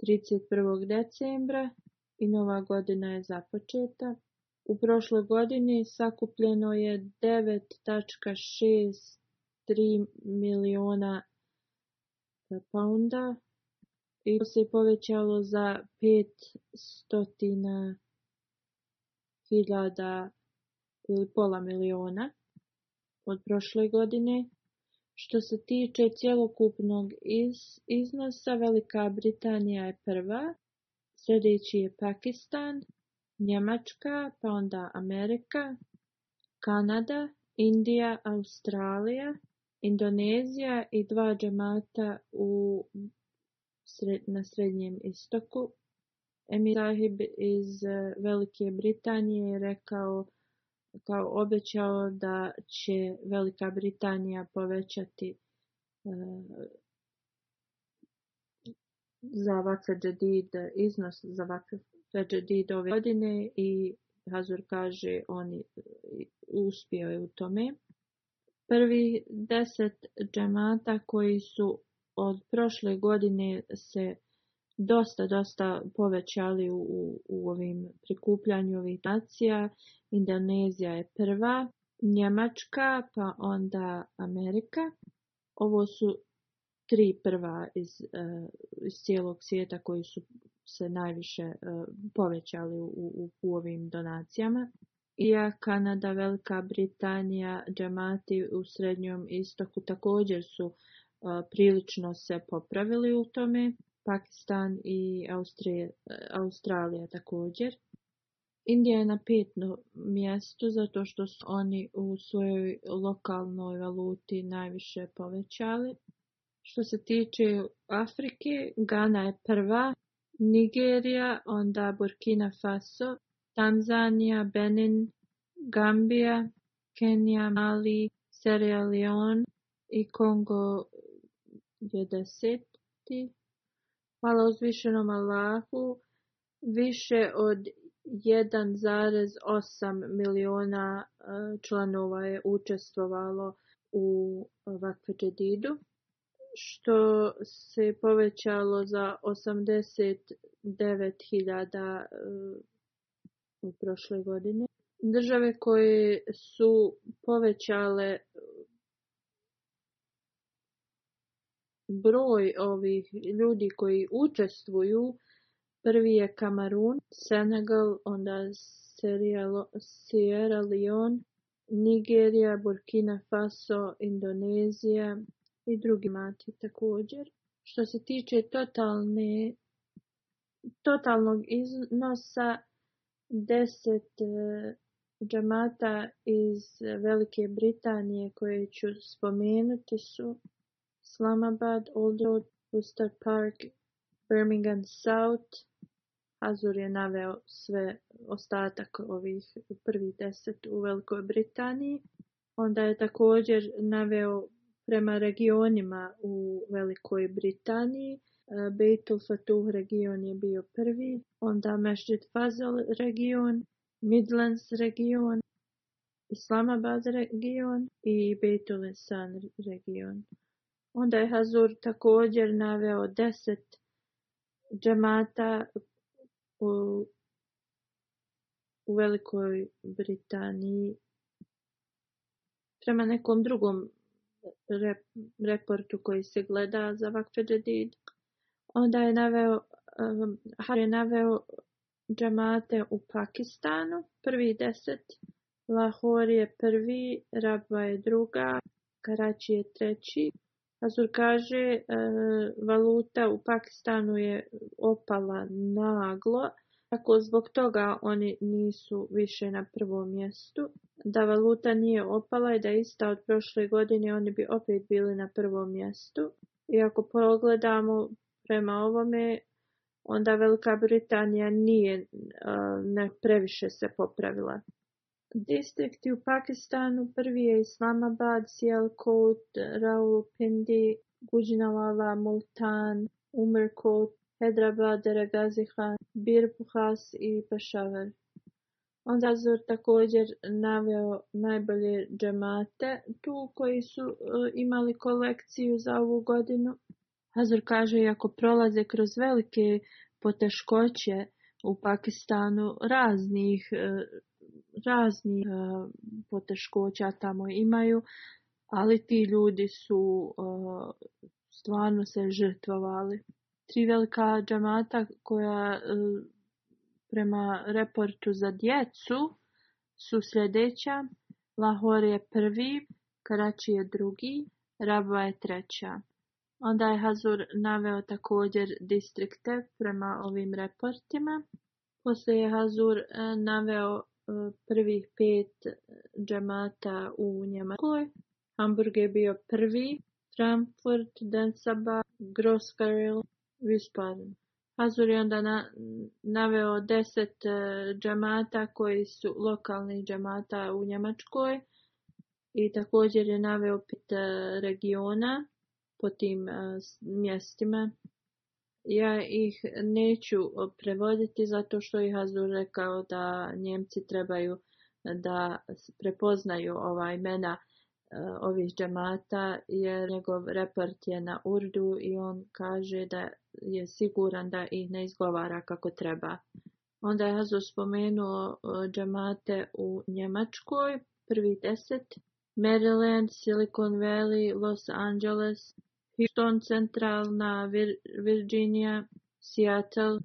31. decembra i nova godina je započeta. U prošloj godini sakupljeno je 9.63 miliona e, pounda i to se povećalo za 500.000 hiljada ili pola miliona od prošle godine. Što se tiče cjelokupnog iznosa, Velika Britanija je prva, sljedeći je Pakistan, Njemačka, pa onda Amerika, Kanada, Indija, Australija, Indonezija i dva džemata u, na Srednjem istoku. Emir Sahib iz eh, Velike Britanije je rekao kao obećao da će Velika Britanija povećati eh, za vakfe iznos za did ove godine i Hazur kaže on e, uspio je u tome. Prvi deset džemata koji su od prošle godine se dosta, dosta povećali u, u, ovim prikupljanju ovih nacija. Indonezija je prva, Njemačka, pa onda Amerika. Ovo su tri prva iz, e, iz cijelog svijeta koji su se najviše e, povećali u, ovim donacijama. Ija, Kanada, Velika Britanija, džemati u Srednjom istoku također su e, prilično se popravili u tome. Pakistan i e, Australija također. Indija je na petno mjestu zato što su oni u svojoj lokalnoj valuti najviše povećali. Što se tiče Afrike, Ghana je prva Nigerija, onda Burkina Faso, Tanzanija, Benin, Gambija, Kenija, Mali, Sierra Leone i Kongo je deseti. Hvala uzvišenom Allahu, više od 1,8 miliona e, članova je učestvovalo u Čedidu što se povećalo za 89.000 eh, u prošle godini. Države koje su povećale broj ovih ljudi koji učestvuju, prvi je Kamarun, Senegal, onda Sierra Leone, Nigerija, Burkina Faso, Indonezija, i drugi mati također. Što se tiče totalne, totalnog iznosa 10 e, džamata iz Velike Britanije koje ću spomenuti su Slamabad, Old Road, Worcester Park, Birmingham South. Azur je naveo sve ostatak ovih prvih deset u Velikoj Britaniji. Onda je također naveo Prema regionima u Velikoj Britaniji e, Bejtul Fatuh region je bio prvi, onda Mešđid Fazal region, Midlands region, Islamabad region i Bejtul Insan region. Onda je Hazur također naveo deset džemata u, u Velikoj Britaniji. Prema nekom drugom reportu koji se gleda za Džedid. Onda je naveo, um, Har je naveo džamate u Pakistanu, prvi deset, Lahor je prvi, Rabba je druga, Karači je treći. Azur kaže, uh, valuta u Pakistanu je opala naglo tako zbog toga oni nisu više na prvom mjestu, da valuta nije opala i da je ista od prošle godine, oni bi opet bili na prvom mjestu. I ako pogledamo prema ovome, onda Velika Britanija nije ne previše se popravila. Distrikti u Pakistanu prvi je Islamabad, Sialkot, Pindi, Gujnawala, Multan, Umerkot, Hyderabad, Ragazi Birpuhas i i i Onda također naveo najbolje džemate, tu koji su e, imali kolekciju za ovu godinu. Azor kaže, iako prolaze kroz velike poteškoće u Pakistanu, raznih, e, raznih e, poteškoća tamo imaju, ali ti ljudi su stvarno se žrtvovali tri velika džamata koja e, prema reportu za djecu su sljedeća. Lahor je prvi, Karači je drugi, Rabva je treća. Onda je Hazur naveo također distrikte prema ovim reportima. Poslije je Hazur e, naveo e, prvih pet džamata u Njemačkoj. Hamburg je bio prvi, Frankfurt, Densaba, Groskaril, Wiesbaden. Azur je onda naveo deset e, džamata koji su lokalnih džamata u Njemačkoj i također je naveo pet e, regiona po tim e, mjestima. Ja ih neću prevoditi zato što je Azur rekao da Njemci trebaju da prepoznaju ova imena E, ovih džamata jer njegov report je na urdu i on kaže da je siguran da ih ne izgovara kako treba. Onda je Hazo spomenuo e, džemate u Njemačkoj, prvi deset, Maryland, Silicon Valley, Los Angeles, Houston, Centralna Virginia, Seattle,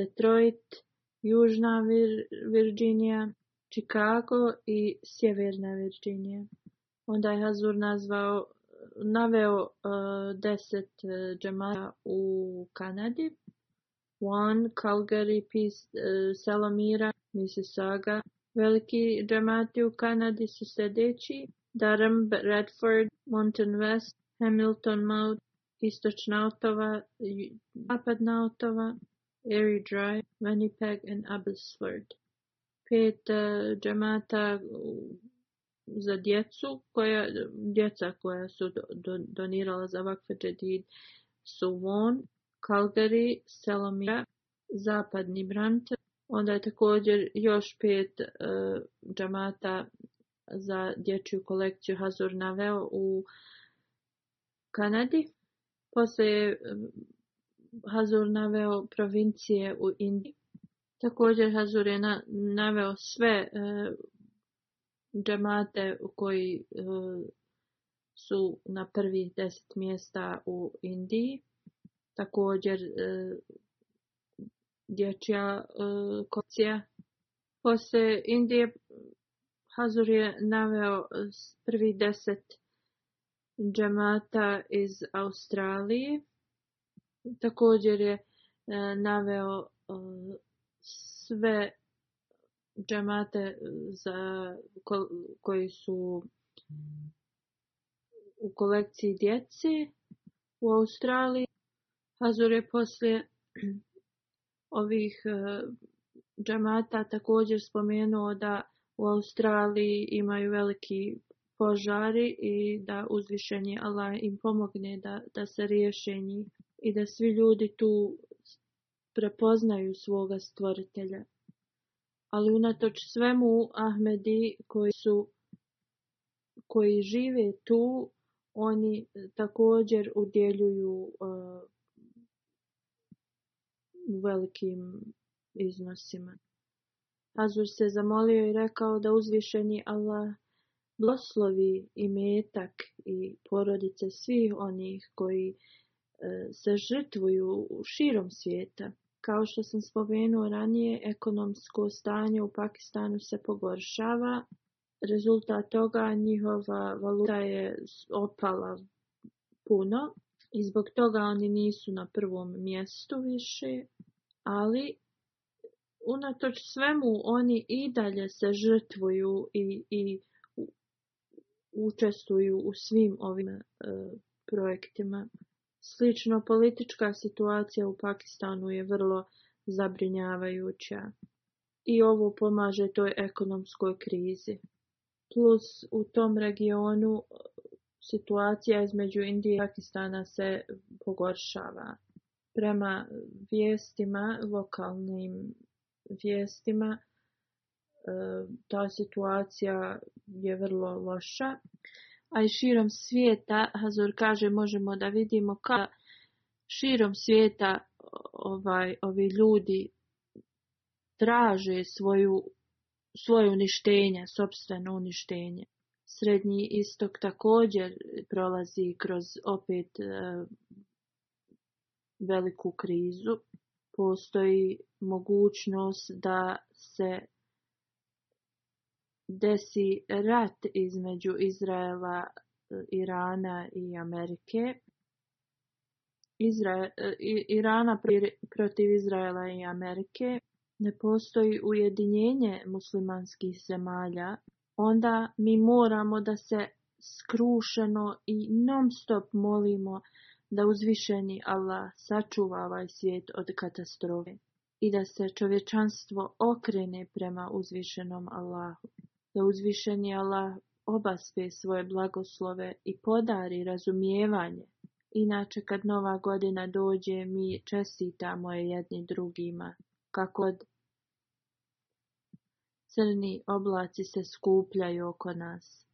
Detroit, Južna Virginia, Chicago i Sjeverna Virginia. Onda je Hazur nazvao, naveo uh, deset uh, džemata u Kanadi. One, Calgary, Peace, uh, Salomira, Mississauga. Veliki džemati u Kanadi su sljedeći. Durham, Redford, Mountain West, Hamilton Mount, Istočna Otova, Zapadna Otova, Erie Drive, Winnipeg and Abbotsford. Pet uh, džemata za djecu, koja, djeca koja su donirala za vakfe džedid su Von, Calgary, Selomira, Zapadni Brant, onda je također još pet e, džamata za dječju kolekciju Hazur Naveo u Kanadi. Poslije e, Hazur naveo provincije u Indiji. Također Hazur je naveo sve e, džemate koji e, su na prvih deset mjesta u Indiji. Također e, dječja e, kocija. Poslije Indije Hazur je naveo prvih deset džemata iz Australije. Također je naveo sve džemate e, za, koji su u kolekciji djeci u Australiji. Hazur je poslije ovih e, džamata također spomenuo da u Australiji imaju veliki požari i da uzvišenje Allah im pomogne da, da se riješe i da svi ljudi tu prepoznaju svoga stvoritelja ali unatoč svemu Ahmedi koji su koji žive tu, oni također udjeljuju e, velikim iznosima. Azur se zamolio i rekao da uzvišeni Allah bloslovi i metak i porodice svih onih koji e, se žrtvuju u širom svijeta. Kao što sam spomenuo ranije, ekonomsko stanje u Pakistanu se pogoršava. Rezultat toga njihova valuta je opala puno i zbog toga oni nisu na prvom mjestu više, ali unatoč svemu oni i dalje se žrtvuju i, i učestvuju u svim ovim e, projektima. Slično, politička situacija u Pakistanu je vrlo zabrinjavajuća i ovo pomaže toj ekonomskoj krizi. Plus u tom regionu e, situacija između Indije i Pakistana se pogoršava. Prema vijestima, lokalnim vijestima, e, ta situacija je vrlo loša a i širom svijeta, Hazur kaže, možemo da vidimo kada širom svijeta ovaj, ovi ljudi traže svoju, svoje uništenje, sobstveno uništenje. Srednji istok također prolazi kroz opet e, veliku krizu. Postoji mogućnost da se desi rat između Izraela, e, Irana i Amerike. E, Irana protiv Izraela i Amerike ne postoji ujedinjenje muslimanskih zemalja, onda mi moramo da se skrušeno i non stop molimo da uzvišeni Allah sačuva ovaj svijet od katastrofe i da se čovječanstvo okrene prema uzvišenom Allahu da uzvišeni Allah obaspe svoje blagoslove i podari razumijevanje. Inače kad nova godina dođe mi čestitamo je jedni drugima. Kako od crni oblaci se skupljaju oko nas.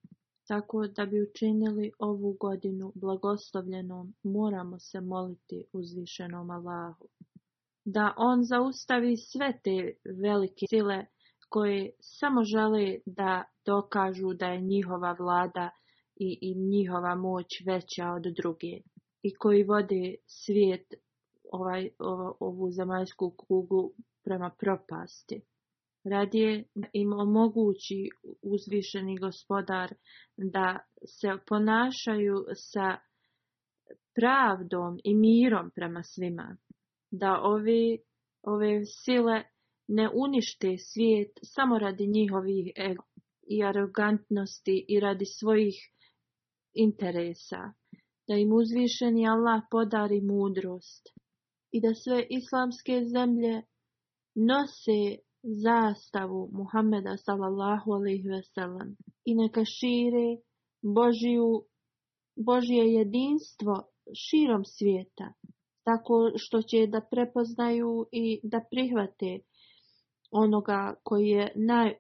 Tako da bi učinili ovu godinu blagoslovljenom moramo se moliti uzvišenom Allahu. Da on zaustavi sve te velike sile koje samo žele da dokažu da je njihova vlada i, i njihova moć veća od druge i koji vode svijet ovaj, ovu zemaljsku kugu prema propasti. Radije im omogući uzvišeni gospodar da se ponašaju sa pravdom i mirom prema svima. Da ovi, ove sile ne unište svijet samo radi njihovih ego i arogantnosti i radi svojih interesa, da im uzvišeni Allah podari mudrost i da sve islamske zemlje nose zastavu Muhammeda sallallahu alaihi veselam i neka šire Božiju, Božje jedinstvo širom svijeta, tako što će da prepoznaju i da prihvate onoga koji je, naj,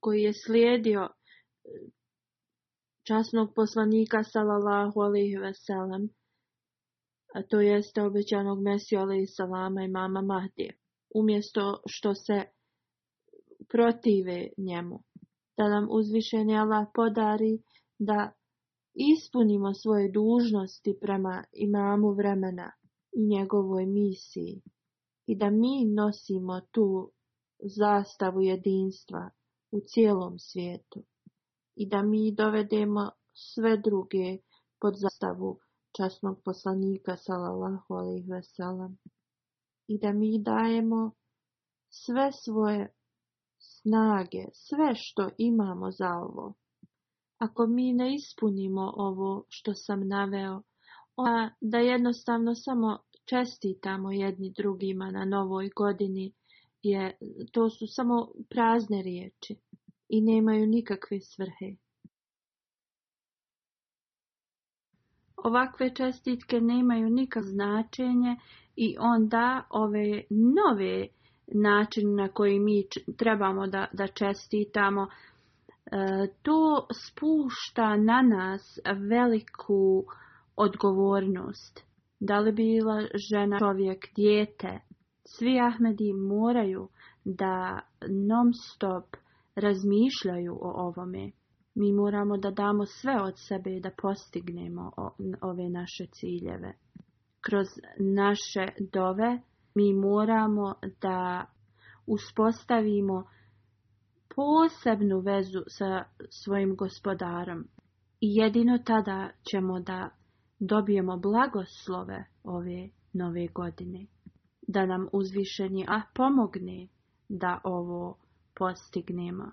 koji je slijedio e, časnog poslanika sallallahu ve veselem, a to jeste obećanog Mesiju i salama i mama Mahdije, umjesto što se protive njemu, da nam uzvišeni Allah podari da ispunimo svoje dužnosti prema imamu vremena i njegovoj misiji i da mi nosimo tu zastavu jedinstva u cijelom svijetu i da mi dovedemo sve druge pod zastavu časnog poslanika sallallahu alaihi veselam i da mi dajemo sve svoje snage, sve što imamo za ovo. Ako mi ne ispunimo ovo što sam naveo, a da jednostavno samo čestitamo jedni drugima na novoj godini je, to su samo prazne riječi i nemaju nikakve svrhe. Ovakve čestitke nemaju nikakvo značenje i onda ove nove načine na koji mi trebamo da, da čestitamo, e, to spušta na nas veliku odgovornost. Da li bila žena, čovjek, dijete, svi Ahmedi moraju da non stop razmišljaju o ovome. Mi moramo da damo sve od sebe da postignemo ove naše ciljeve. Kroz naše dove mi moramo da uspostavimo posebnu vezu sa svojim gospodarom. I jedino tada ćemo da dobijemo blagoslove ove nove godine da nam uzvišeni a pomogne da ovo postignemo.